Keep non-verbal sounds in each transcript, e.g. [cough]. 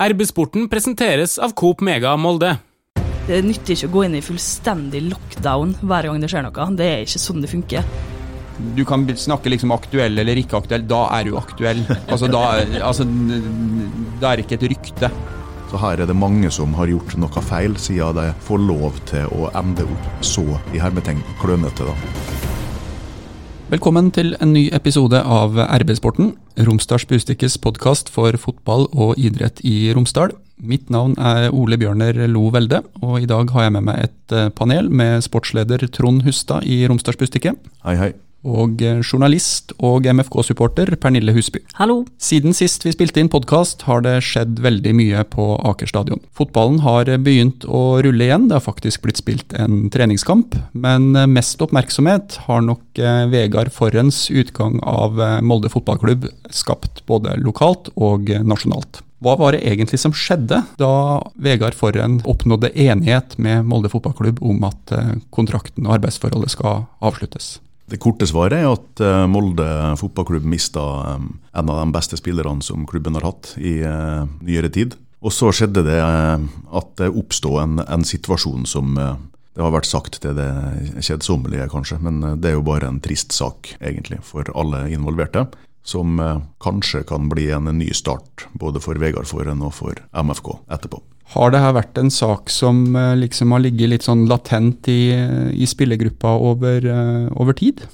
RB-sporten presenteres av Coop Mega Molde. Det nytter ikke å gå inn i fullstendig lockdown hver gang det skjer noe. Det er ikke sånn det funker. Du kan snakke liksom aktuell eller ikke aktuell. Da er du aktuell. Altså, da, altså, da er det ikke et rykte. Så her er det mange som har gjort noe feil, siden de får lov til å ende opp så i hermetegn klønete. da. Velkommen til en ny episode av RB-sporten, Romsdals Bustikkes podkast for fotball og idrett i Romsdal. Mitt navn er Ole Bjørner Lo Velde, og i dag har jeg med meg et eh, panel med sportsleder Trond Hustad i Romsdals Bustikke. Hei, hei og eh, journalist og MFK-supporter Pernille Husby. Hallo. Siden sist vi spilte inn podkast, har det skjedd veldig mye på Aker stadion. Fotballen har begynt å rulle igjen, det har faktisk blitt spilt en treningskamp. Men eh, mest oppmerksomhet har nok eh, Vegard Forrens utgang av Molde fotballklubb skapt både lokalt og nasjonalt. Hva var det egentlig som skjedde da Vegard Forren oppnådde enighet med Molde fotballklubb om at kontrakten og arbeidsforholdet skal avsluttes? Det korte svaret er at eh, Molde fotballklubb mista eh, en av de beste spillerne som klubben har hatt i uh, nyere tid. Og så skjedde det at det oppstod en, en, situasjon som det har vært sagt til det kjedsommelige, kanskje, men det er jo bare en trist sak, egentlig, for alle involverte. Som kanskje kan bli en ny start, både for Vegard Forhen og for MFK etterpå. Har det her vært en sak som eh, liksom har ligget litt sånn latent i, i spillergruppa over, eh, over, tid?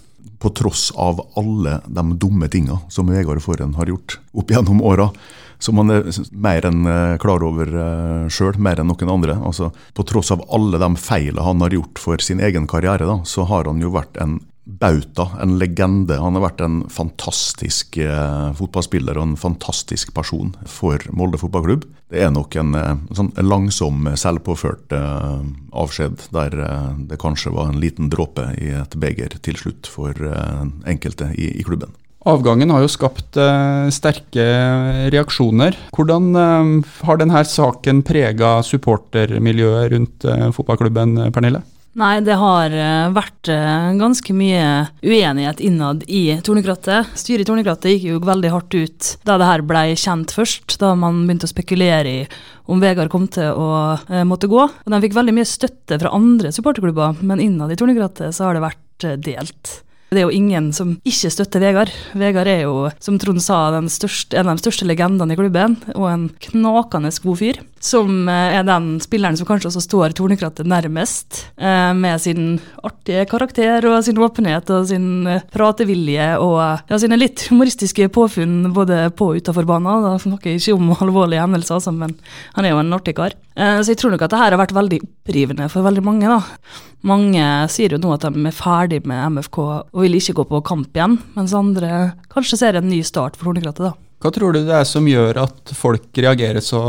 På tross av alle de dumme tinga som Vegard Forhen har gjort opp gjennom åra, som han er mer enn eh, klar over sjøl, mer enn noen andre. Altså, på tross av alle de feilene han har gjort for sin egen karriere, da, så har han jo vært en bauta, en legende. Han har vært en fantastisk eh, fotballspiller og en fantastisk person for Molde fotballklubb. Det er nok en, eh, sånn langsom, selvpåført eh, avskjed, der det kanskje var en liten dråpe i et beger til slutt for enkelte i, i, klubben. Avgangen har jo skapt eh, sterke reaksjoner. Hvordan har denne saken prega supportermiljøet rundt fotballklubben, Pernille? Nei, det har eh, vært eh, ganske mye uenighet innad i Tornekrattet. Styret i Tornekrattet gikk jo veldig hardt ut da det her blei kjent først, da man begynte å spekulere i om Vegard kom til å eh, måtte gå. Og De fikk veldig mye støtte fra andre supporterklubber, men innad i Tornekrattet så har det vært delt. Det er jo ingen som ikke støtter Vegard. Vegard er jo, som Trond sa, største, en av de største legendene i klubben, og en knakende god fyr. Som eh, er den spilleren som kanskje også står Tornekrattet nærmest, eh, med sin artige karakter og sin åpenhet og sin eh, pratevilje og ja, sine litt humoristiske påfunn både på og utafor banen. Da snakker jeg ikke om alvorlige hendelser, altså, men han er jo en artig kar. Så jeg tror nok at det her har vært veldig opprivende for veldig mange. da. Mange sier jo nå at de er ferdig med MFK og vil ikke gå på kamp igjen, mens andre kanskje ser en ny start for Tornekrattet. da. Hva tror du det er som gjør at folk reagerer så,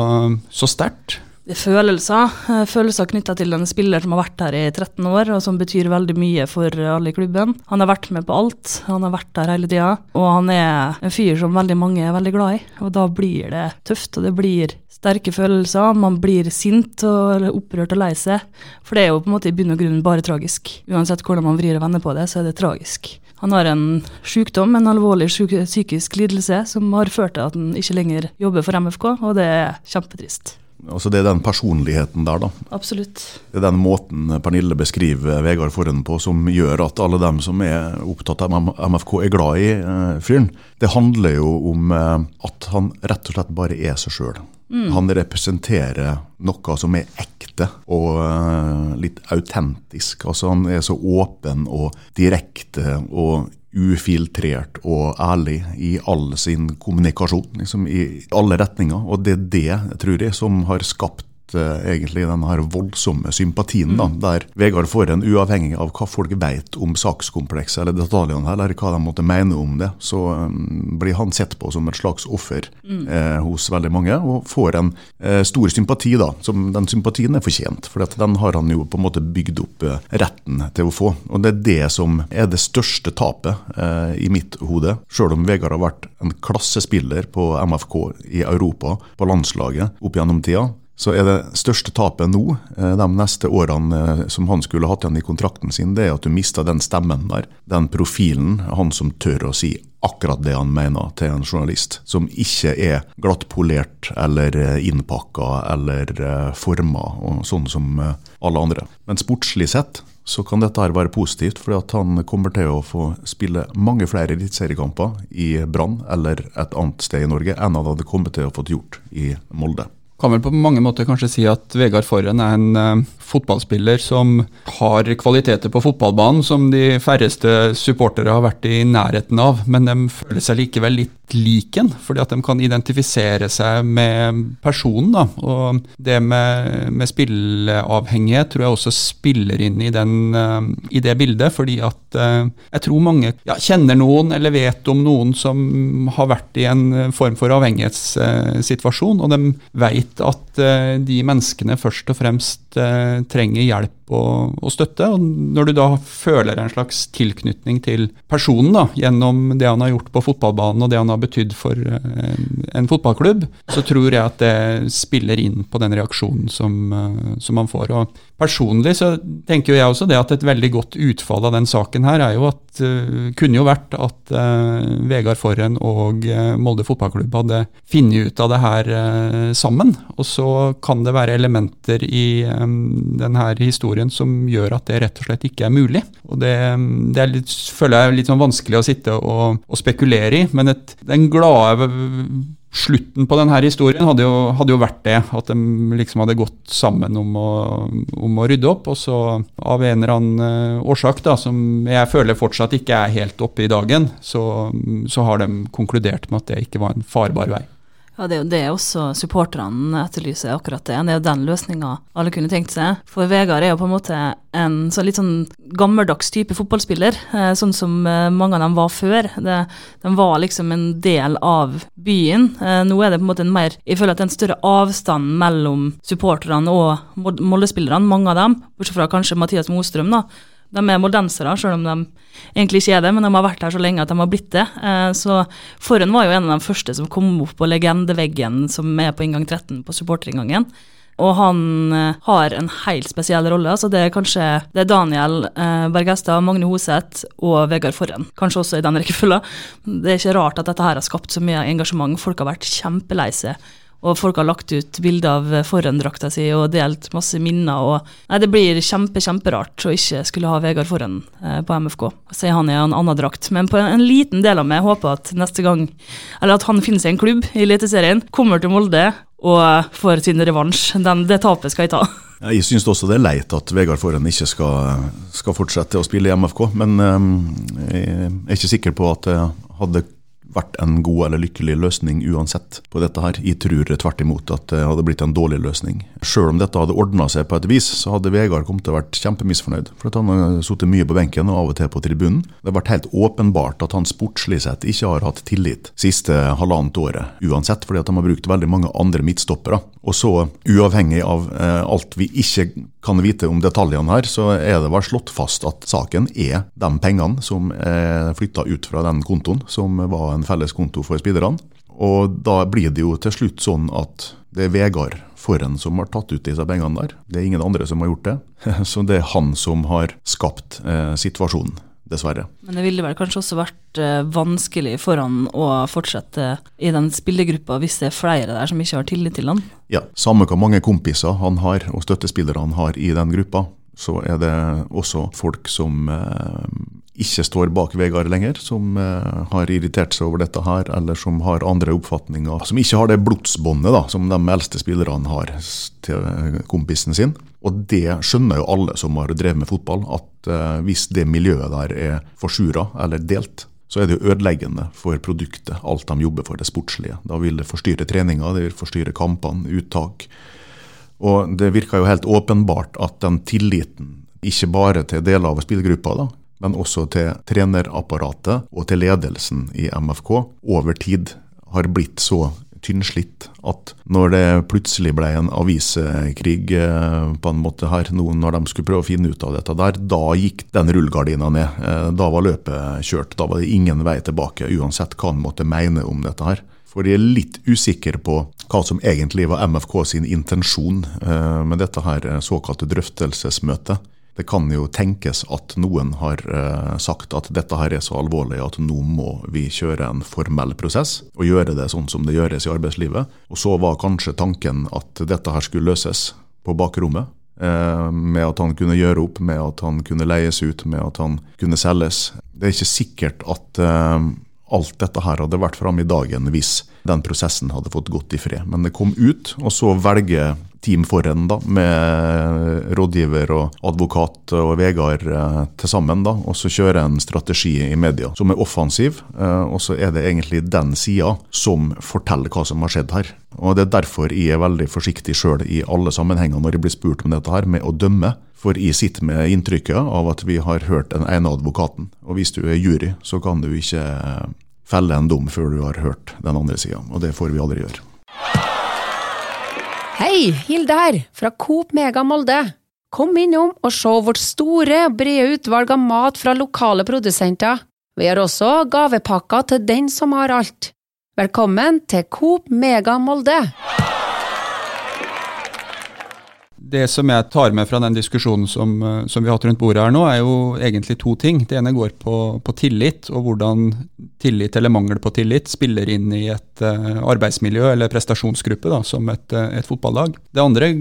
så sterkt? Er følelser. Eh, følelser knytta til en spiller som har vært her i 13 år, og som betyr veldig mye for alle i klubben. Han har vært med på alt, han har vært der hele tida. Og han er en fyr som veldig mange er veldig glad i. Og da blir det tøft, og det blir sterke følelser. Man blir sint og opprørt og lei seg. For det er jo på en måte i bunn og grunn bare tragisk. Uansett hvordan man vrir og vender på det, så er det tragisk. Han har en sykdom, en alvorlig psykisk lidelse, som har ført til at han ikke lenger jobber for MFK, og det er kjempetrist. Altså Det er den personligheten der, da. Absolutt. Det er den måten Pernille beskriver Vegard Forhen på, som gjør at alle dem som er opptatt av MFK, er glad i eh, fyren. Det handler jo om eh, at han rett og slett bare er seg sjøl. Mm. Han representerer noe som er ekte og eh, litt autentisk. Altså Han er så åpen og direkte og ufiltrert og ærlig i all sin kommunikasjon. Liksom I alle retninger. Og det er det, tror jeg, som har skapt egentlig den her voldsomme sympatien, da, mm. der Vegard får en uavhengig av hva folk vet om sakskomplekset eller detaljene, eller hva de måtte mene om det, så um, blir han sett på som et slags offer mm. eh, hos veldig mange, og får en eh, stor sympati. da, som Den sympatien er fortjent, for den har han jo på en måte bygd opp eh, retten til å få. Og Det er det som er det største tapet eh, i mitt hode, sjøl om Vegard har vært en klassespiller på MFK i Europa, på landslaget, opp gjennom tida så er det største tapet nå, eh, de neste årene eh, som han skulle hatt igjen i kontrakten sin, det er at du mister den stemmen der. Den profilen. Han som tør å si akkurat det han mener til en journalist. Som ikke er glattpolert eller eh, innpakka eller forma, sånn som alle andre. Men sportslig sett så kan dette her være positivt, for han kommer til å få spille mange flere eliteseriekamper i Brann eller et annet sted i Norge enn han hadde kommet til å fått gjort i Molde kan vel på mange måter kanskje si at Vegard Forren er en uh, fotballspiller som har kvaliteter på fotballbanen som de færreste supportere har vært i nærheten av, men de føler seg likevel litt liken, fordi at de kan identifisere seg med personen. da, og Det med, med spilleavhengighet tror jeg også spiller inn i, den, uh, i det bildet, fordi at uh, jeg tror mange ja, kjenner noen eller vet om noen som har vært i en form for avhengighetssituasjon, og de vet at uh, de menneskene først og fremst trenger hjelp og, og, støtte. Og når du da føler en slags tilknytning til personen da, gjennom det han har gjort på fotballbanen og det han har betydd for uh, en fotballklubb, så tror jeg at det spiller inn på den reaksjonen som, som man får. Og personlig så tenker jo jeg også det at et veldig godt utfall av den saken her er jo at kunne jo vært at Vegard Forhen og Molde fotballklubb hadde funnet ut av det her sammen. Og så kan det være elementer i denne historien som gjør at det rett og slett ikke er mulig. Og Det, det er litt, føler jeg er litt sånn vanskelig å sitte og, og spekulere i. Men et, den glade slutten på denne historien hadde jo, hadde jo, vært det. At de liksom hadde gått sammen om å, om å, rydde opp. Og så av en eller annen uh, årsak, da, som jeg føler fortsatt ikke er helt oppe i dagen, så, så har de konkludert med at det ikke var en farbar vei. Ja, Det er jo det også supporterne etterlyser, akkurat det. Det er jo den løsninga alle kunne tenkt seg. For Vegard er jo på en måte en så litt sånn gammeldags type fotballspiller, eh, sånn som eh, mange av dem var før. Det, de var liksom en del av byen. Eh, nå er det på en måte en mer Jeg føler at det er en større avstand mellom supporterne og Molde-spillerne, mange av dem, bortsett fra kanskje Mathias Mostrøm, da de er moldensere, selv om de egentlig ikke er det, men de har vært her så lenge at de har blitt det. Eh, så Forhen var jo en av de første som kom opp på legendeveggen som er på inngang 13 på supporterinngangen. Og han eh, har en helt spesiell rolle. altså Det er kanskje det er Daniel eh, Bergestad, Magne Hoseth og Vegard Forhen. Kanskje også i den rekkefølgen. Det er ikke rart at dette her har skapt så mye engasjement. Folk har vært kjempelei seg og folk har lagt ut bilder av Forhen-drakta si og delt masse minner. og nei, Det blir kjempe, kjemperart å ikke skulle ha Vegard Forhen eh, på MFK. Sier han i en annen drakt. Men på en liten del av meg håper at neste gang, eller at han finner seg en klubb i Eliteserien, kommer til Molde og får sin revansj. Den, det tapet skal jeg ta. [laughs] Jeg syns også det er leit at Vegard Forhen ikke skal, skal, fortsette å spille i MFK, men um, jeg er ikke sikker på at det hadde vært en god eller lykkelig løsning uansett på dette her. Jeg tror tvert imot at det hadde blitt en dårlig løsning. Selv om dette hadde ordna seg på et vis, så hadde Vegard kommet til å vært kjempemisfornøyd. For at han har sittet mye på benken og av og til på tribunen. Det har vært helt åpenbart at han sportslig sett ikke har hatt tillit siste halvannet året, uansett, fordi at de har brukt veldig mange andre midtstoppere. Og så, uavhengig av eh, alt vi ikke kan vite om detaljene her, så er det vel slått fast at saken er de pengene som er flytta ut fra den kontoen, som var en felles konto for spillerne. Og da blir det jo til slutt sånn at det er Vegard Forhen som har tatt ut disse pengene der. Det er ingen andre som har gjort det. [laughs] Så det er han som har skapt eh, situasjonen dessverre. Men det ville vel kanskje også vært uh, vanskelig for han å fortsette i den spillergruppa hvis det er flere der som ikke har tillit til han? Ja, samme hvor mange kompiser han har og støttespillere han har i den gruppa, så er det også folk som uh, ikke står bak Vegard lenger, som eh, har irritert seg over dette her, eller som har andre oppfatninger. Som ikke har det blodsbåndet da, som de eldste spillerne har til kompisen sin. Og det skjønner jo alle som har drevet med fotball, at eh, hvis det miljøet der er forsura eller delt, så er det jo ødeleggende for produktet, alt de jobber for, det sportslige. Da vil det forstyrre treninga, det vil forstyrre kampene, uttak. Og det virker jo helt åpenbart at den tilliten, ikke bare til deler av spillgruppa, da, men også til trenerapparatet og til ledelsen i MFK, over tid har blitt så tynnslitt at når det plutselig ble en aviskrig eh, på en måte her, nå når de skulle prøve å finne ut av dette der, da gikk den rullegardina ned. Eh, da var løpet kjørt. Da var det ingen vei tilbake, uansett hva en måtte mene om dette her. For jeg er litt usikker på hva som egentlig var MFK sin intensjon eh, med dette her såkalte drøftelsesmøtet. Det kan jo tenkes at noen har eh, sagt at dette her er så alvorlig at nå må vi kjøre en formell prosess, og gjøre det sånn som det gjøres i arbeidslivet. Og så var kanskje tanken at dette her skulle løses på bakrommet. Eh, med at han kunne gjøre opp, med at han kunne leies ut, med at han kunne selges. Det er ikke sikkert at eh, alt dette her hadde vært framme i dagen hvis den prosessen hadde fått gått i fred. Men det kom ut, og så velger Team foran da, med rådgiver og advokat og Vegard eh, til sammen. da, Og så kjører en strategi i media som er offensiv. Eh, og så er det egentlig den sida som forteller hva som har skjedd her. Og Det er derfor jeg er veldig forsiktig sjøl i alle sammenhenger når jeg blir spurt om dette her, med å dømme. For jeg sitter med inntrykket av at vi har hørt den ene advokaten. Og hvis du er jury, så kan du ikke felle en dom før du har hørt den andre sida. Og det får vi aldri gjøre. Hei, Hilde her, fra Coop Mega Molde. Kom innom og se vårt store brede utvalg av mat fra lokale produsenter. Vi har også gavepakker til den som har alt. Velkommen til Coop Mega Molde! Det som jeg tar med fra den diskusjonen som, eh, som, vi har hatt rundt bordet her nå, er jo egentlig to ting. Det ene går på, på tillit, og hvordan tillit eller mangel på tillit spiller inn i et uh, arbeidsmiljø eller prestasjonsgruppe, da, som et, uh, et, fotballag. Det andre,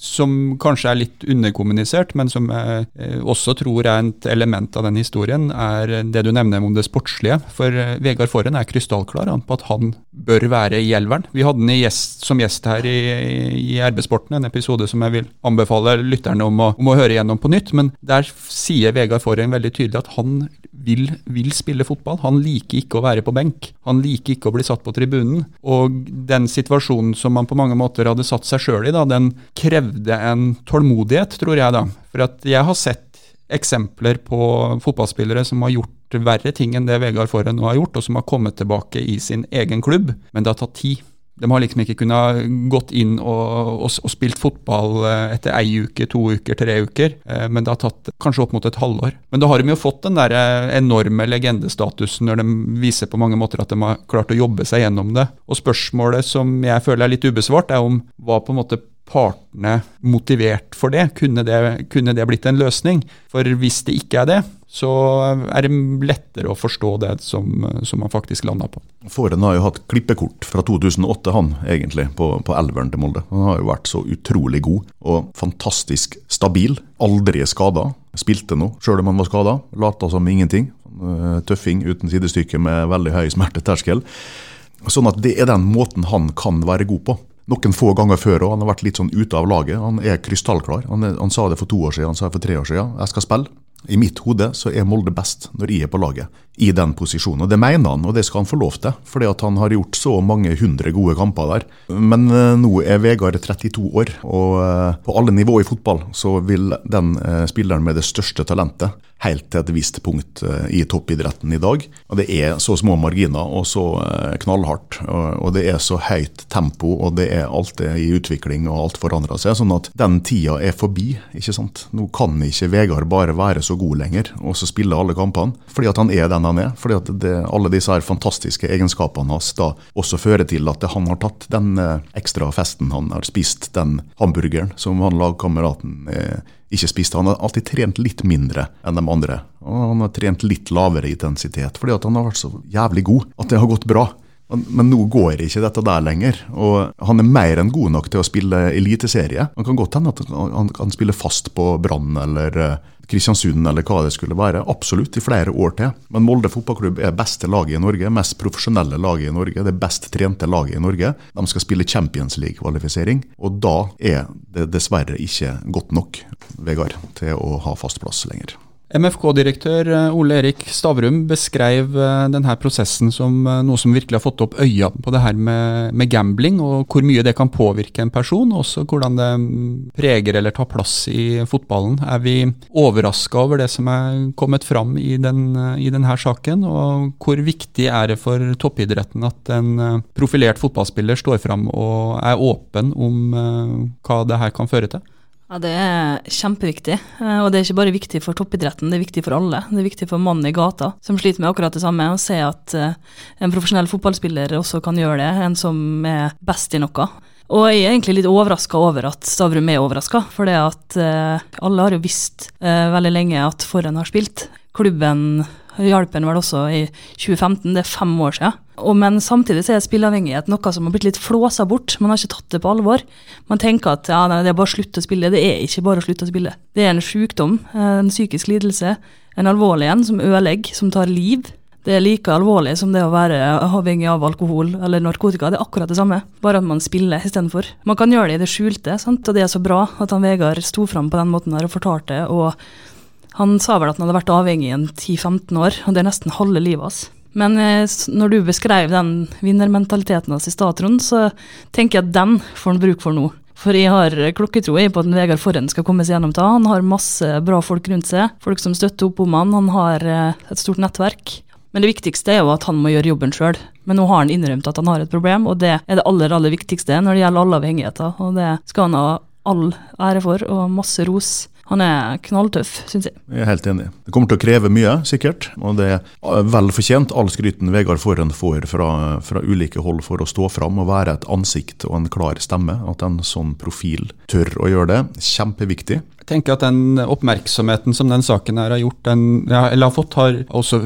som kanskje er litt underkommunisert, men som jeg uh, også tror er et element av den historien, er det du nevner om det sportslige. For Vegard Forhen er krystallklar på at han bør være i elveren. Vi hadde han som gjest her i, i RB-sporten, en episode som jeg vil anbefale lytterne om å, om å høre gjennom på nytt. Men der sier Vegard Forheim veldig tydelig at han vil, vil, spille fotball. Han liker ikke å være på benk. Han liker ikke å bli satt på tribunen. Og den situasjonen som man på mange måter hadde satt seg sjøl i, da, den krevde en tålmodighet, tror jeg. da. For at jeg har sett eksempler på fotballspillere som har gjort verre ting enn det Vegard Forhen nå har gjort, og som har kommet tilbake i sin egen klubb, men det har tatt tid. De har liksom ikke kunnet gått inn og, og, og, spilt fotball eh, etter ei uke, to uker, tre uker, eh, men det har tatt kanskje opp mot et halvår. Men da har de jo fått den der eh, enorme legendestatusen når de viser på mange måter at de har klart å jobbe seg gjennom det. Og spørsmålet som jeg føler er litt ubesvart, er om hva på en måte partene motivert for det? Kunne, det? kunne det blitt en løsning? For hvis det ikke er det, så er det lettere å forstå det som, som man faktisk landa på. Fåren har jo hatt klippekort fra 2008, han egentlig, på, på elveren til Molde. Han har jo vært så utrolig god og fantastisk stabil. Aldri skada. Spilte nå, sjøl om han var skada. Lata som ingenting. Eh, tøffing uten sidestykke med veldig høy smerteterskel. Sånn at det er den måten han kan være god på noen få ganger før òg. Han har vært litt sånn ute av laget. Han er krystallklar. Han, han, sa det for to år siden, han sa det for tre år siden. Jeg skal spille. I mitt hode så er Molde best når jeg er på laget, i den posisjonen. Og Det mener han, og det skal han få lov til, fordi at han har gjort så mange hundre gode kamper der. Men uh, nå er Vegard 32 år, og uh, på alle nivå i fotball så vil den uh, spilleren med det største talentet helt til et visst punkt i toppidretten i dag. Og Det er så små marginer og så knallhardt, og, det er så høyt tempo, og det er alt er i utvikling og alt forandrer seg. Sånn at den tida er forbi. ikke sant? Nå kan ikke Vegard bare være så god lenger og så spille alle kampene, fordi at han er den han er. fordi at det, alle disse her fantastiske egenskapene hans da også fører til at han har tatt den eh, ekstra festen han har spist, den hamburgeren som han lagkameraten eh, ikke spiste. Han har alltid trent litt mindre enn de andre. Og han har trent litt lavere intensitet, fordi at han har vært så jævlig god at det har gått bra. Men nå går ikke dette der lenger. Og han er mer enn god nok til å spille eliteserie. Han kan godt hende at han kan spille fast på Brann eller eh, Kristiansund eller hva det skulle være. Absolutt, i flere år til. Men Molde fotballklubb er beste laget i Norge, mest profesjonelle laget i Norge, det best trente laget i Norge. De skal spille Champions League-kvalifisering, og da er det dessverre ikke godt nok, Vegard, til å ha fast plass lenger. MFK-direktør eh, Ole Erik Stavrum beskrev eh, denne prosessen som eh, noe som virkelig har fått opp øya på det her med, med, gambling, og hvor mye det kan påvirke en person, og også hvordan det mm, preger eller tar plass i fotballen. Er vi overraska over det som er kommet fram i, den, i denne saken, og hvor viktig er det for toppidretten at en profilert fotballspiller står fram og er åpen om hva det her kan føre til? Ja, Det er kjempeviktig, eh, og det er ikke bare viktig for toppidretten, det er viktig for alle. Det er viktig for mannen i gata, som sliter med akkurat det samme, å se at eh, en profesjonell fotballspiller også kan gjøre det, en som er best i noe. Og jeg er egentlig litt overraska over at Stavrum er overraska, for det at eh, alle har jo visst veldig lenge at Forhen har spilt. Klubben hjalp han vel også i 2015, det er fem år siden. Og, men samtidig så er spilleavhengighet noe som har blitt litt flåsa bort. Man har ikke tatt det på alvor. Man tenker at ja, nei, det er bare å slutte å spille. Det er ikke bare å slutte å spille. Det er en sykdom, en psykisk lidelse, en alvorlig en som ødelegger, som tar liv. Det er like alvorlig som det å være avhengig av alkohol eller narkotika. Det er akkurat det samme, bare at man spiller istedenfor. Man kan gjøre det i det skjulte, sant? og det er så bra at han Vegard sto fram på den måten her og fortalte. og Han sa vel at han hadde vært avhengig i en 10-15 år, og det er nesten halve livet hans. Men eh, når du beskrev den vinnermentaliteten hans i stad, Trond, så tenker jeg at den får han bruk for nå. For jeg har klokketro på at Vegard Forhen skal komme seg gjennom det. Han har masse bra folk rundt seg, folk som støtter opp om han. Han har eh, et stort nettverk. Men det viktigste er jo at han må gjøre jobben sjøl. Men nå har han innrømt at han har et problem, og det er det aller, aller viktigste når det gjelder alle avhengigheter. Og det skal han ha all ære for, og masse ros. Han er knalltøff, syns jeg. Jeg er helt enig. Det kommer til å kreve mye, sikkert. Og det er vel fortjent, all skryten Vegard Forhen får fra, fra, ulike hold for å stå fram og være et ansikt og en klar stemme. At en sånn profil tør å gjøre det. Kjempeviktig. Jeg tenker at den oppmerksomheten som den saken her har gjort, den, eller har fått, har også,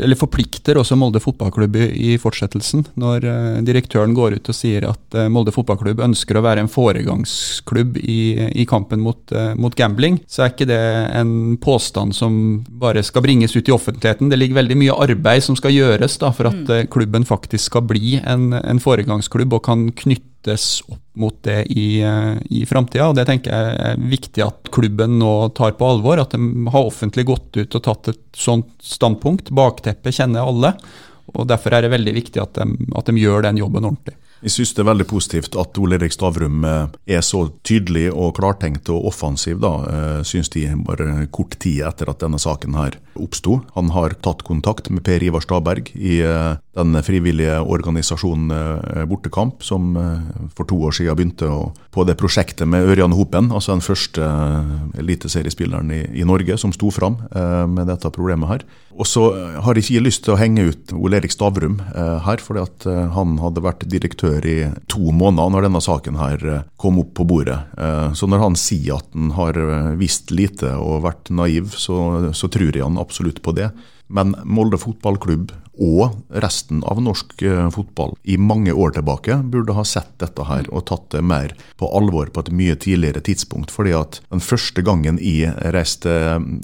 eller forplikter også Molde fotballklubb i, i fortsettelsen. Når eh, direktøren går ut og sier at eh, Molde fotballklubb ønsker å være en foregangsklubb i, i kampen mot, eh, mot, gambling, så er ikke det en påstand som bare skal bringes ut i offentligheten. Det ligger veldig mye arbeid som skal gjøres da, for at mm. klubben faktisk skal bli en, en foregangsklubb og kan knytte knyttes opp mot det i, eh, i framtida. Det tenker jeg er viktig at klubben nå tar på alvor. At de har offentlig gått ut og tatt et sånt standpunkt. Bakteppet kjenner alle. og Derfor er det veldig viktig at de, at de gjør den jobben ordentlig. Jeg synes det er veldig positivt at Ole Erik Stavrum eh, er så tydelig og klartenkt og offensiv, da, eh, synes de bare kort tid etter at denne saken her oppsto. Han har tatt kontakt med Per Ivar Staberg i den frivillige organisasjonen Bortekamp, som for to år siden begynte på det prosjektet med Ørjan Hopen, altså den første eliteseriespilleren i, i Norge som sto fram med dette problemet her. Og så har jeg ikke lyst til å henge ut Ole Erik Stavrum her, fordi at han hadde vært direktør i to måneder, når denne saken her eh, kom opp på bordet. Eh, så når han sier at han har eh, visst lite og vært naiv, så, så tror jeg han absolutt på det. Men Molde fotballklubb og resten av norsk fotball i mange år tilbake burde ha sett dette her og tatt det mer på alvor på et mye tidligere tidspunkt. fordi at den første gangen jeg reiste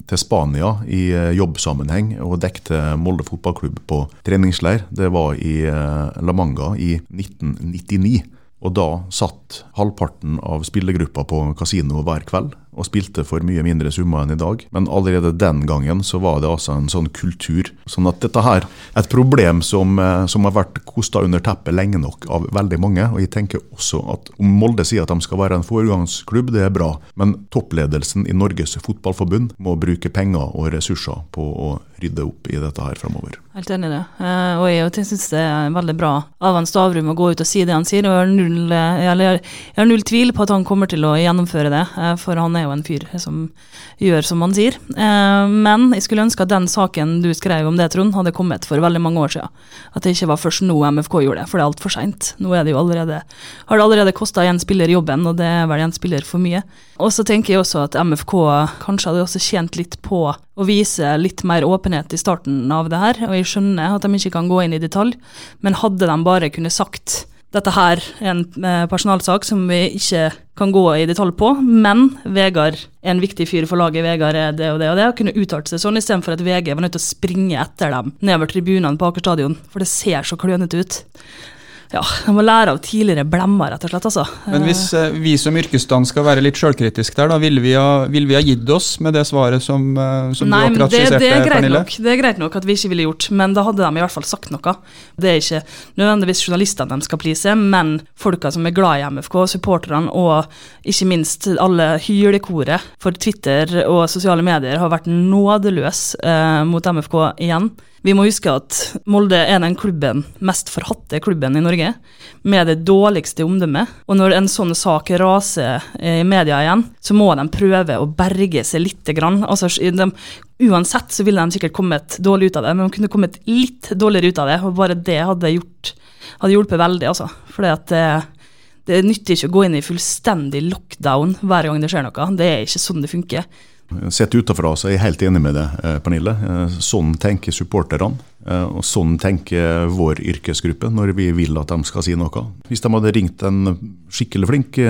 til Spania i jobbsammenheng og dekte Molde fotballklubb på treningsleir, det var i La Manga i 1999. Og da satt halvparten av spillergruppa på kasino hver kveld og spilte for mye mindre summer enn i dag. Men allerede den gangen så var det altså en sånn kultur. Sånn at dette her er et problem som, eh, som har vært kosta under teppet lenge nok av veldig mange. Og jeg tenker også at om Molde sier at de skal være en foregangsklubb, det er bra. Men toppledelsen i Norges Fotballforbund må bruke penger og ressurser på å rydde opp i dette her framover. Helt enig i det. Uh, og jeg syns det er veldig bra av en Stavrum å gå ut og si det han sier. Og jeg har null, eh, tvil på at han kommer til å gjennomføre det, uh, for han er jo en fyr som gjør som han sier. Men jeg skulle ønske at den saken du skrev om det, Trond, hadde kommet for veldig mange år siden. At det ikke var først nå MFK gjorde det, for det er altfor seint. Nå er det jo allerede, har det allerede kosta én spiller jobben, og det er vel én spiller for mye. Og så tenker jeg også at MFK kanskje hadde også tjent litt på å vise litt mer åpenhet i starten av det her. Og jeg skjønner at de ikke kan gå inn i detalj, men hadde de bare kunne sagt dette her er en eh, personalsak som vi ikke kan gå i detalj på, men Vegard er en viktig fyr for laget. Vegard er det og det og det. Og kunne uttalt seg sånn istedenfor at VG var nødt til å springe etter dem nedover tribunene på Aker stadion, for det ser så klønete ut ja, de må lære av tidligere blemmer, rett og slett. altså. Men hvis eh, vi som yrkesstand skal være litt sjølkritiske der, da vil vi, ha, vil vi, ha, gitt oss med det svaret som, eh, som Nei, du akkurat skisserte, Pernille? Nok, det er greit nok at vi ikke ville gjort, men da hadde de i hvert fall sagt noe. Det er ikke nødvendigvis journalistene de skal please, men folka som er glad i MFK, supporterne og ikke minst alle hylekoret for Twitter og sosiale medier har vært nådeløs eh, mot MFK igjen. Vi må huske at Molde er den klubben, mest forhatte klubben i Norge. Norge, med det dårligste omdømmet. Og når en sånn sak raser i media igjen, så må de prøve å berge seg lite grann. Altså, de, uansett så ville de sikkert kommet dårlig ut av det, men de kunne kommet litt dårligere ut av det, og bare det hadde, gjort, hadde hjulpet veldig, altså. Fordi at det, det nytter ikke å gå inn i fullstendig lockdown hver gang det skjer noe. Det er ikke sånn det funker. Sett utenfra så er jeg helt enig med deg, eh, Pernille. Eh, sånn tenker supporterne. Eh, og sånn tenker vår yrkesgruppe når vi vil at de skal si noe. Hvis de hadde ringt en skikkelig flink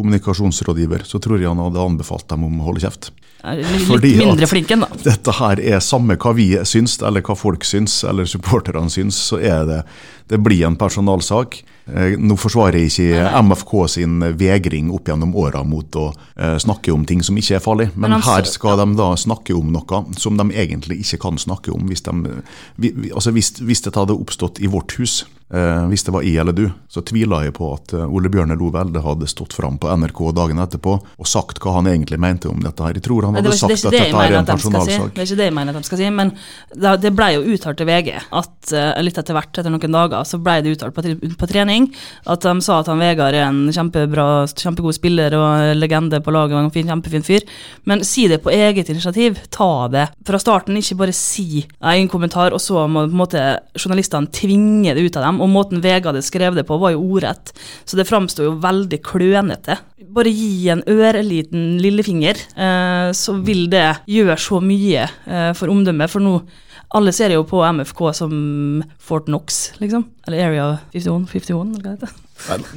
kommunikasjonsrådgiver, så tror jeg han hadde anbefalt dem om å holde kjeft. Litt Fordi mindre flink enn, da. Dette her er samme hva vi syns, eller hva folk syns, eller supporterne syns, så er det det blir en personalsak. Eh, nå forsvarer jeg ikke MFK sin vegring opp gjennom åra mot å eh, snakke om ting som ikke er farlig, men, men her skal de da snakke om noe som de egentlig ikke kan snakke om. Hvis, de, altså hvis, hvis dette hadde oppstått i vårt hus, Eh, hvis det var jeg eller du, så tviler jeg på at Ole Bjørne Lo Velde hadde stått fram på NRK dagen etterpå og sagt hva han egentlig mente om dette. her. Jeg tror han hadde sagt at dette er en personalsak. Si. Det er ikke det jeg mener at de skal si, men det ble jo uttalt til VG at litt etter hvert, etter noen dager, så ble det uttalt på, trening at de sa at han Vegard er en kjempebra, kjempegod spiller og legende på laget og en fin, kjempefin fyr. Men si det på eget initiativ. Ta det fra starten, ikke bare si en kommentar, og så må på en måte journalistene tvinge det ut av dem og måten Vegard hadde skrevet det på, var jo ordrett, så det framsto jo veldig klønete. Bare gi en ørliten lillefinger, eh, så vil det gjøre så mye eh, for omdømmet. For nå alle ser jo på MFK som Fort Knox, liksom. Eller Area 51, 51 eller hva det heter.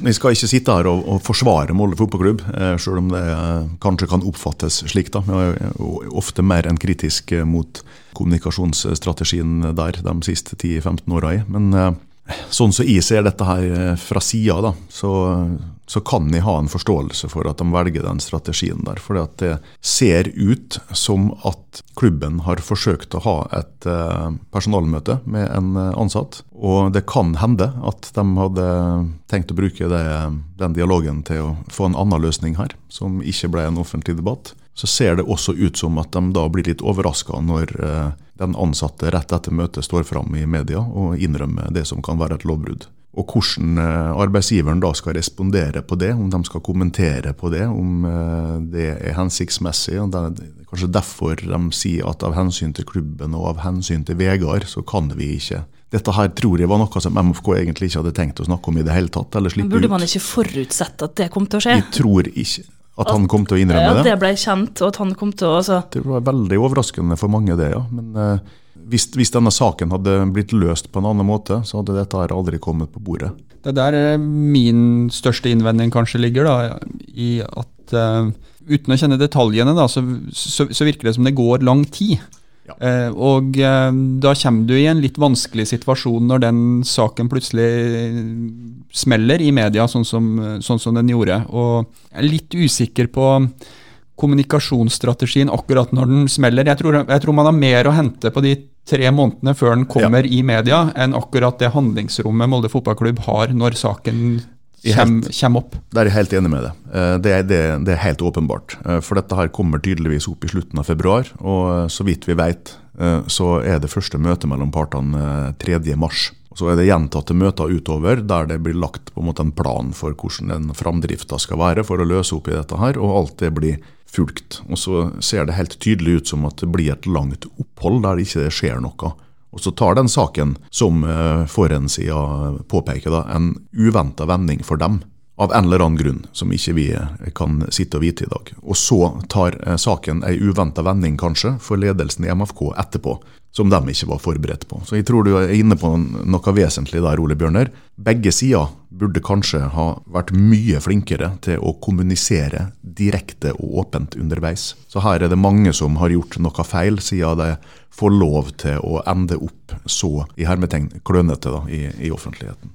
Vi skal ikke sitte her og, og forsvare Molde fotballklubb, eh, selv om det eh, kanskje kan oppfattes slik. da. Vi er ofte mer enn kritisk mot kommunikasjonsstrategien der de siste 10-15 åra. Men eh, Sånn som jeg ser dette her eh, fra sida, så, så, kan jeg ha en forståelse for at de velger den strategien der. For det ser ut som at klubben har forsøkt å ha et eh, personalmøte med en eh, ansatt. Og det kan hende at de hadde tenkt å bruke det, den dialogen til å få en annen løsning her, som ikke ble en offentlig debatt. Så ser det også ut som at de da blir litt overraska når den ansatte rett etter møtet står fram i media og innrømmer det som kan være et lovbrudd. Og hvordan eh, arbeidsgiveren da skal respondere på det, om de skal kommentere på det, om eh, det er hensiktsmessig. og Det er kanskje derfor de sier at av hensyn til klubben og av hensyn til Vegard, så kan vi ikke. Dette her tror jeg var noe som MFK egentlig ikke hadde tenkt å snakke om i det hele tatt. eller slippe ut. Burde man ikke forutsette at det kom til å skje? Jeg tror ikke. At han kom til å innrømme det? Ja, det ble kjent, og at han kom til å altså. Det var veldig overraskende for mange, det, ja. Men eh, hvis, hvis, denne saken hadde blitt løst på en annen måte, så hadde dette her aldri kommet på bordet. Det er der eh, min største innvending kanskje ligger, da, i at uh, uten å kjenne detaljene, da, så, så, så virker det som det går lang tid. Ja. Eh, og eh, da kommer du i en litt vanskelig situasjon når den saken plutselig smeller i media, sånn som, sånn som den gjorde. Og jeg er litt usikker på kommunikasjonsstrategien akkurat når den smeller. Jeg tror, jeg tror man har mer å hente på de tre månedene før den kommer ja. i media, enn akkurat det handlingsrommet Molde fotballklubb har når saken kommer opp. Der er jeg helt enig med deg. Eh, det, det, det, er helt åpenbart. Eh, for dette her kommer tydeligvis opp i slutten av februar. Og eh, så vidt vi vet, så er det første møte mellom partene 3. mars. Så er det gjentatte møter utover der det blir lagt på en måte en plan for hvordan den framdrifta skal være for å løse opp i dette her, og alt det blir fulgt. Og så ser det helt tydelig ut som at det blir et langt opphold der det ikke skjer noe. Og så tar den saken, som eh, forhåndssida påpeker, da, en uventa vending for dem. Av en eller annen grunn som ikke vi eh, kan sitte og vite i dag. Og så tar eh, saken ei uventa vending, kanskje, for ledelsen i MFK etterpå som de ikke var forberedt på. Så jeg tror du er inne på noe vesentlig der, Ole Bjørner. Begge sider burde kanskje ha vært mye flinkere til å kommunisere direkte og åpent underveis. Så her er det mange som har gjort noe feil, siden de får lov til å ende opp så i hermetegn klønete da, i, i offentligheten.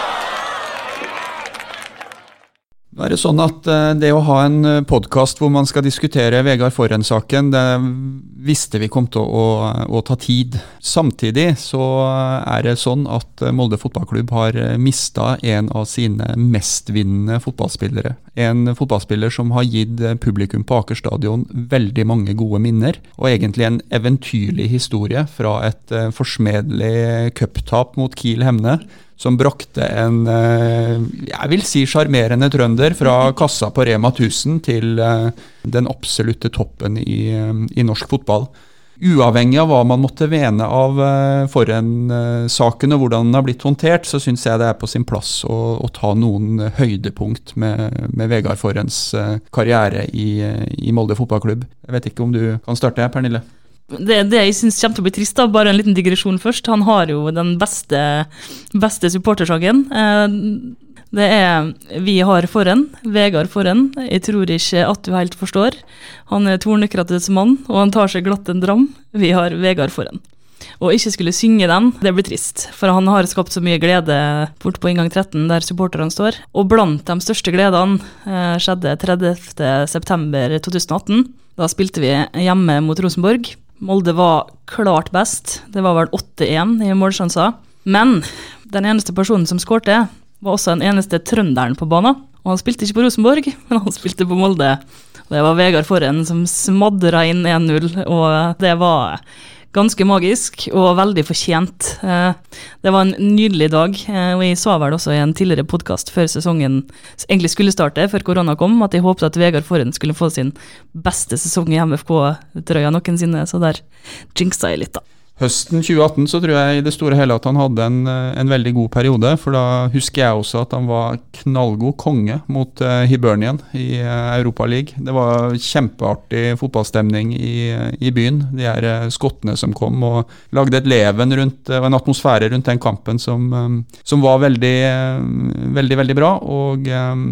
Nå er Det sånn at eh, det å ha en podkast hvor man skal diskutere Vegard Forhen-saken, det visste vi kom til å, å, å, ta tid. Samtidig så er det sånn at Molde fotballklubb har mista en av sine mestvinnende fotballspillere. En fotballspiller som har gitt publikum på Aker stadion veldig mange gode minner, og egentlig en eventyrlig historie fra et forsmedelig cuptap mot Kiel Hemne som brakte en eh, jeg vil si sjarmerende trønder fra kassa på Rema 1000 til eh, den absolutte toppen i, eh, i norsk fotball. Uavhengig av hva man måtte vene av Forhen-saken og hvordan den har blitt håndtert, så syns jeg det er på sin plass å, å ta noen høydepunkt med, med Vegard Forhens karriere i, i Molde fotballklubb. Jeg vet ikke om du kan starte, Pernille? Det, det jeg syns kommer til å bli trist, da, bare en liten digresjon først. Han har jo den beste, beste supportersangen. Eh, det er Vi har foran, Vegard foran. Jeg tror ikke at du helt forstår. Han er tornekrattets mann, og han tar seg glatt en dram. Vi har Vegard foran. Og ikke skulle synge den, det blir trist. For han har skapt så mye glede bort på inngang 13, der supporterne står. Og blant de største gledene eh, skjedde 30.9.2018. Da spilte vi hjemme mot Rosenborg. Molde var klart best. Det var vel 8-1 i målsjanser. Men den eneste personen som skårte, var også den eneste trønderen på banen. Og han spilte ikke på Rosenborg, men han spilte på Molde. Og det var Vegard Forhen som smadra inn 1-0, og det var ganske magisk og veldig fortjent. Eh, det var en nydelig dag, eh, og jeg sa vel også i en tidligere podkast før sesongen egentlig skulle starte, før korona kom, at jeg håpet at Vegard Forhen skulle få sin beste sesong i MFK-trøya noensinne, så der jinxa jeg litt, da. Høsten 2018 så tror jeg i det store hele at han hadde en, eh, en, veldig god periode. For da husker jeg også at han var knallgod konge mot uh, Hibernian i uh, Europaligaen. Det var kjempeartig fotballstemning i, i byen. De her uh, skottene som kom og lagde et leven rundt, og en atmosfære rundt den kampen som, um, som var veldig, veldig, veldig bra. Og um,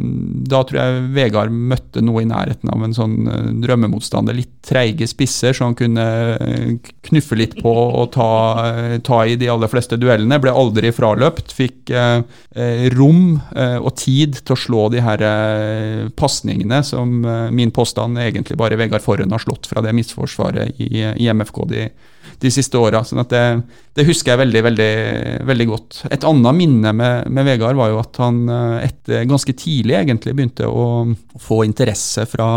da tror jeg Vegard møtte noe i nærheten av en sånn drømmemotstander. Litt treige spisser, så han kunne knuffe litt på å ta, ta, i de aller fleste duellene. Ble aldri fraløpt. Fikk eh, eh, rom eh, og tid til å slå de her eh, pasningene som eh, min påstand egentlig bare Vegard Forhen har slått fra det misforsvaret i, i MFK de, de siste åra. Sånn at det, det, husker jeg veldig, veldig, veldig godt. Et annet minne med, med, Vegard var jo at han eh, etter, ganske tidlig egentlig begynte å få interesse fra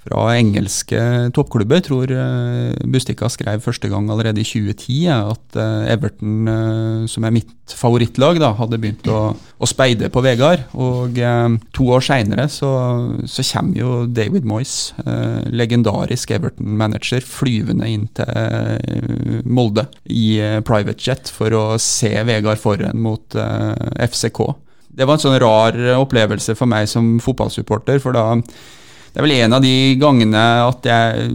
fra engelske toppklubber. Jeg tror uh, Bustika skrev første gang allerede i 2010 at uh, Everton, som er mitt favorittlag, da, hadde begynt å, å speide på Vegard. Og to år seinere så, så, kommer jo David Moyes, legendarisk Everton-manager, flyvende inn til Molde i private jet for å se Vegard Forhen mot FCK. Det var en sånn rar opplevelse for meg som fotballsupporter, for da det er vel en av de gangene at jeg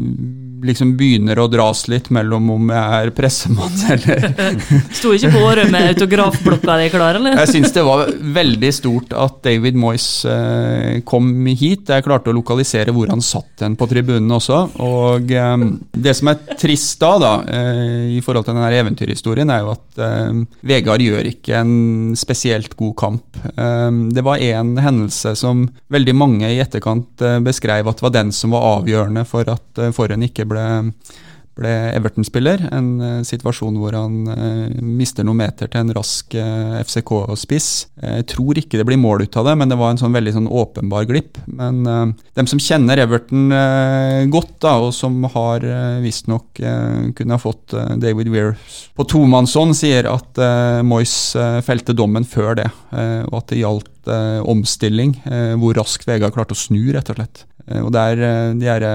liksom begynner å dras litt mellom om jeg er pressemann [laughs] eller [laughs] Sto ikke på med autografblokka di klar, eller? Jeg syns det var veldig stort at David Moyes eh, kom hit. Jeg klarte å lokalisere hvor han satt den på tribunen også. Og eh, det som er trist da, da eh, i forhold til denne eventyrhistorien, er jo at Vegard gjør ikke en spesielt god kamp. Det var en hendelse som veldig mange i etterkant beskrev at var den som var avgjørende for at Forhen ikke ble ble, ble Everton-spiller. En uh, situasjon hvor han uh, mister noen meter til en rask uh, FCK-spiss. Jeg tror ikke det blir mål ut av det, men det var en sånn veldig sånn åpenbar glipp. Men dem som kjenner Everton godt, da, og som har uh, visstnok kunne ha fått David Weir på tomannshånd, sier at Moyes felte dommen før det, og at det gjaldt omstilling. hvor raskt Vegard klarte å snu, rett og slett. Eh, og der, eh, De her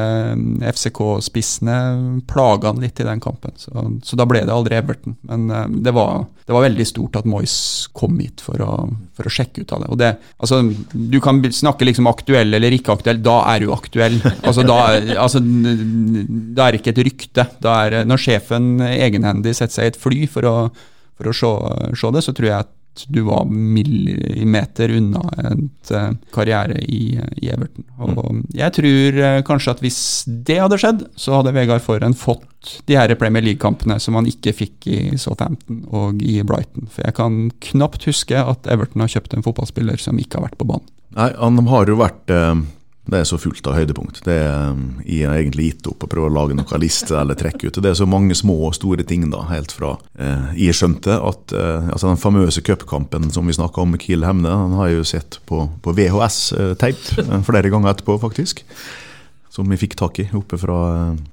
FCK-spissene plaga han litt i den kampen, så, så, da ble det aldri Everton. Men det var, det var veldig stort at Moyes kom hit for å, for å, sjekke ut av det. Og det, altså, Du kan snakke liksom aktuell eller ikke aktuell, da er du aktuell. Altså, da, altså, da er det ikke et rykte. Da er, når sjefen egenhendig setter seg i et fly for å, for å se, se det, så tror jeg at du var millimeter unna et uh, karriere i, i, Everton. Og mm. jeg tror uh, kanskje at hvis det hadde skjedd, så hadde Vegard Forhen fått de her Premier League-kampene som han ikke fikk i Southampton og i Brighton. For jeg kan knapt huske at Everton har kjøpt en fotballspiller som ikke har vært på banen. Nei, han har jo vært eh, Det er så fullt av høydepunkt. Det er, Jeg har egentlig gitt opp å prøve å lage noen liste eller trekke ut. Det er så mange små og store ting, da, helt fra eh, Jeg skjønte at eh, altså den famøse cupkampen som vi snakka om med Kiel Hemne, han har jeg jo sett på, på VHS-teip eh, flere ganger etterpå, faktisk. Som vi fikk tak i oppe fra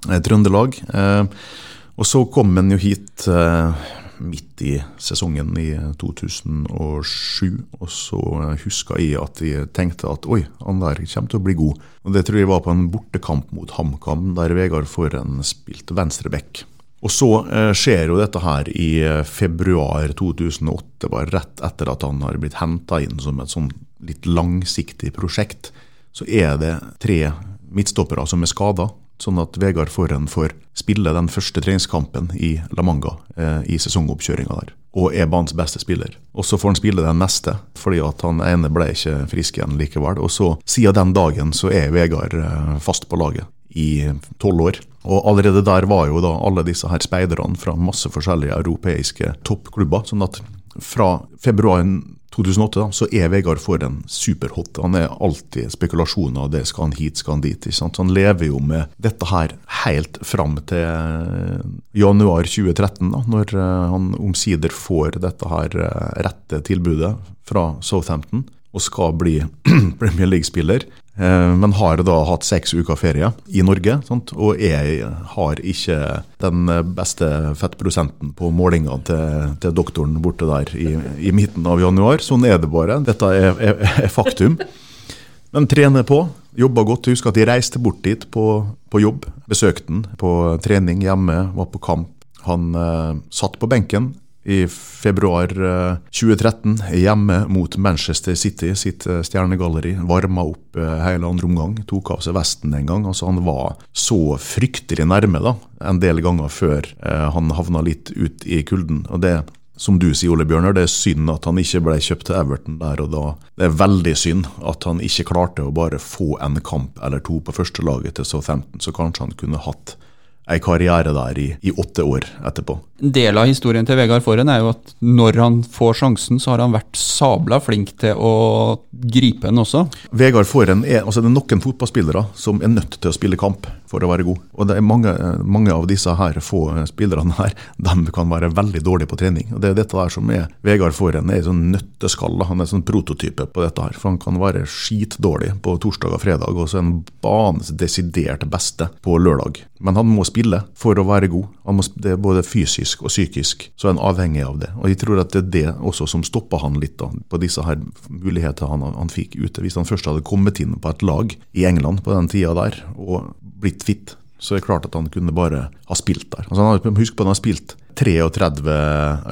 eh, Trøndelag. Eh, og så kom han jo hit eh, midt i sesongen i 2007, og så huska jeg at jeg tenkte at oi, han der kommer til å bli god. Og Det tror jeg var på en bortekamp mot HamKam, der Vegard Forhen spilte venstreback. Og så eh, skjer jo dette her i eh, februar 2008, bare rett etter at han har blitt henta inn som et sånn litt langsiktig prosjekt. Så er det tre midtstoppere som er skada, sånn at Vegard Forhen får spille den første treningskampen i La Manga eh, i sesongoppkjøringa der. Og er banens beste spiller. Og så får han spille den neste, fordi at han ene ble ikke frisk igjen likevel. Og så, siden den dagen, så er Vegard eh, fast på laget i tolv år. Og allerede der var jo da alle disse her speiderne fra masse forskjellige europeiske toppklubber. sånn at fra februar 2008 da, så er Vegard Forhen superhot. Han er alltid spekulasjoner. det Skal han hit, skal han dit? sant? Han lever jo med dette her helt fram til eh, januar 2013, da, når eh, han omsider får dette her eh, rette tilbudet fra Southampton og skal bli [clears throat] Premier League-spiller. Eh, men har da hatt seks uker ferie i Norge, sant? og jeg har ikke den beste fettprosenten på målingene til, til, doktoren borte der i, i, midten av januar. Sånn er det bare. Dette er, er, er faktum. Men trener på, Jobba godt. Husker at jeg reiste bort dit på, på jobb. Besøkte han på trening hjemme, var på kamp. Han eh, satt på benken i februar 2013 eh, hjemme mot Manchester City sitt eh, stjernegalleri. Varma opp eh, hele andre omgang, tok av seg vesten en gang. altså Han var så fryktelig nærme da, en del ganger før han havna litt ut i kulden. og det som du sier, Ole Bjørner, det er synd at han ikke ble kjøpt til Everton der og da. Det er veldig synd at han ikke klarte å bare få en kamp eller to på førstelaget til Southampton, så kanskje han kunne hatt ei karriere der i, i, åtte år etterpå. En del av historien til Vegard Forhen er jo at når han får sjansen, så har han vært sabla flink til å gripe den også. Vegard Forhen er, altså det er noen fotballspillere som er nødt til å spille kamp for å være god. Og det er mange, mange av disse her få spillerne her, de kan være veldig dårlige på trening. Og Det er dette der som er Vegard Forhen er sånn nøtteskall. Han er sånn prototype på dette her. For han kan være skitdårlig på torsdag og fredag, og så er han banens desidert beste på lørdag. Men han må spille for å være god. Det er både fysisk og psykisk. Så er han avhengig av det. Og jeg tror at det er det også som stoppa han litt da, på disse her mulighetene han, han fikk ute. Hvis han først hadde kommet inn på et lag i England på den tida der, og blitt fit, så er det klart at han kunne bare ha spilt der. Altså, han husk på at han har spilt 33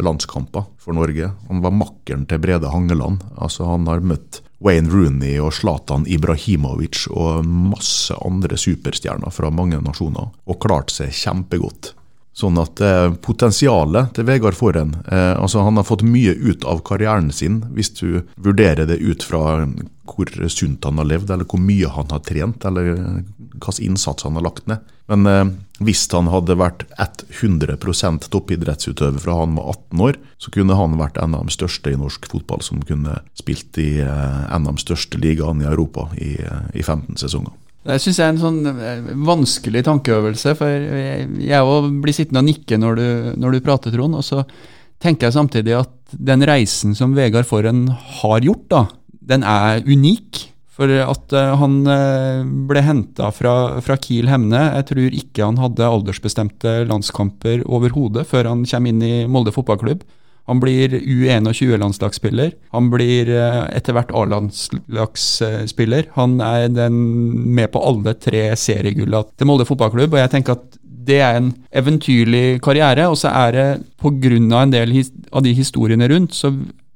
landskamper for Norge. Han var makkeren til Brede Hangeland. Altså, han har møtt Wayne Rooney og Zlatan Ibrahimovic og masse andre superstjerner fra mange nasjoner, og klart seg kjempegodt. Sånn at eh, potensialet til Vegard Forhen eh, altså Han har fått mye ut av karrieren sin, hvis du vurderer det ut fra hvor sunt han har levd, eller hvor mye han har trent, eller hvilken innsats han har lagt ned. Men eh, hvis han hadde vært 100 toppidrettsutøver fra han var 18 år, så kunne han vært en av de største i norsk fotball som kunne spilt i eh, en av de største ligaene i Europa i, eh, i 15 sesonger. Det syns jeg er en sånn eh, vanskelig tankeøvelse, for jeg òg blir sittende og nikke når du, når du prater, Trond. Og så tenker jeg samtidig at den reisen som Vegard Forhen har gjort, da, den er unik. For at uh, han uh, ble henta fra, fra, Kiel Hemne. Jeg tror ikke han hadde aldersbestemte landskamper overhodet før han kommer inn i Molde fotballklubb. Han blir U21-landslagsspiller. Han blir eh, etter hvert A-landslagsspiller. Han er med på alle tre seriegulla til Molde fotballklubb, og jeg tenker at det er en eventyrlig karriere. Og så er det pga. en del av de historiene rundt, så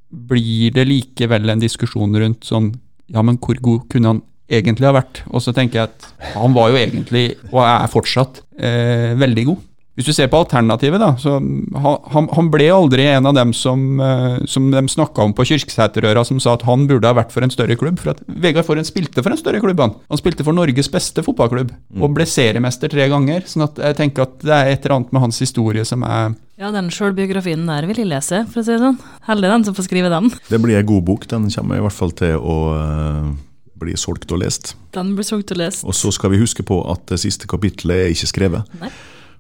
blir det likevel en diskusjon rundt sånn Ja, men hvor god kunne han egentlig ha vært? Og så tenker jeg at han var jo egentlig, og er fortsatt, eh, veldig god. Hvis du ser på alternativet, da, så han, han ble aldri en av dem som, eh, som de snakka om på Kyrksæterøra, som sa at han burde ha vært for en større klubb. For at Vegard Forhen spilte for en større klubb, han. Han spilte for Norges beste fotballklubb, mm. og ble seriemester tre ganger. sånn at jeg tenker at det er et eller annet med hans historie som er Ja, den sjølbiografien der vil jeg lese, for å si det sånn. Heldig den som får skrive den. Det blir ei god bok. Den kommer i hvert fall til å blir bli solgt og lest. Den blir solgt og lest. Og så skal vi huske på at det siste kapittelet er ikke skrevet. Nei.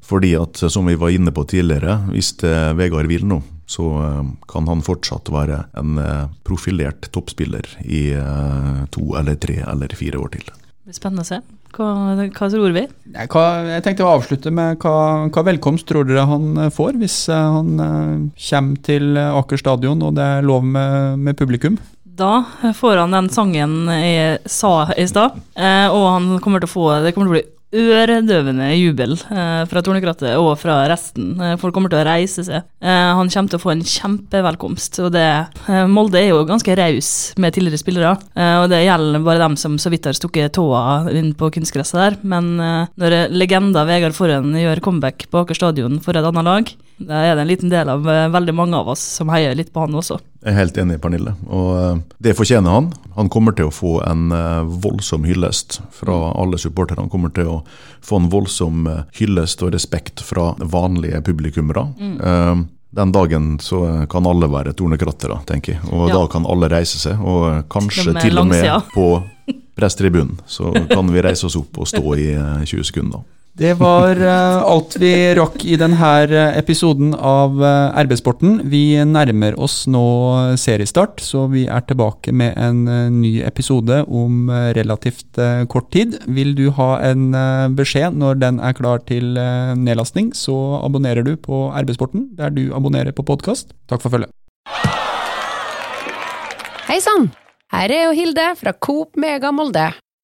Fordi at, som vi var inne på tidligere, hvis eh, Vegard vil nå, så eh, kan han fortsatt være en eh, profilert toppspiller i eh, to eller tre eller fire år til. Spennende å se. Hva, hva tror vi? Nei, hva, jeg tenkte å avslutte med hva, hva velkomst tror dere han eh, får hvis eh, han eh, kommer til eh, Aker stadion og det er lov med, med publikum? Da får han den sangen jeg sa i stad, eh, og han kommer til å få Det kommer til å bli øredøvende jubel eh, fra Tornekrattet og fra resten. Eh, folk kommer til å reise seg. Eh, han kommer til å få en kjempevelkomst. Og det, eh, Molde er jo ganske raus med tidligere spillere, eh, og det gjelder bare dem som så vidt har stukket tåa inn på kunstgresset der. Men eh, når legenda Vegard Forhen gjør comeback på Aker stadion for et annet lag, da er det en liten del av eh, veldig mange av oss som heier litt på han også. Jeg er helt enig, Pernille. Og eh, det fortjener han. Han kommer til å få en eh, voldsom hyllest fra alle supportere. Han kommer til å få en voldsom hyllest og respekt fra vanlige publikummere. Mm. Den dagen så kan alle være tornekrattere, tenker jeg. Og Ja. da kan alle reise seg, og kanskje Til og med på presstribunen. Så kan vi reise oss opp og stå i eh, 20 sekunder. Det var eh, alt vi rakk i denne episoden av uh, RB-sporten. Vi nærmer oss nå seriestart, så vi er tilbake med en eh, ny episode om eh, relativt eh, kort tid. Vil du ha en eh, beskjed når den er klar til eh, nedlastning, så abonnerer du på RB-sporten der du abonnerer på podkast. Takk for følget. Hei sann! Her er jo Hilde fra Coop Mega Molde.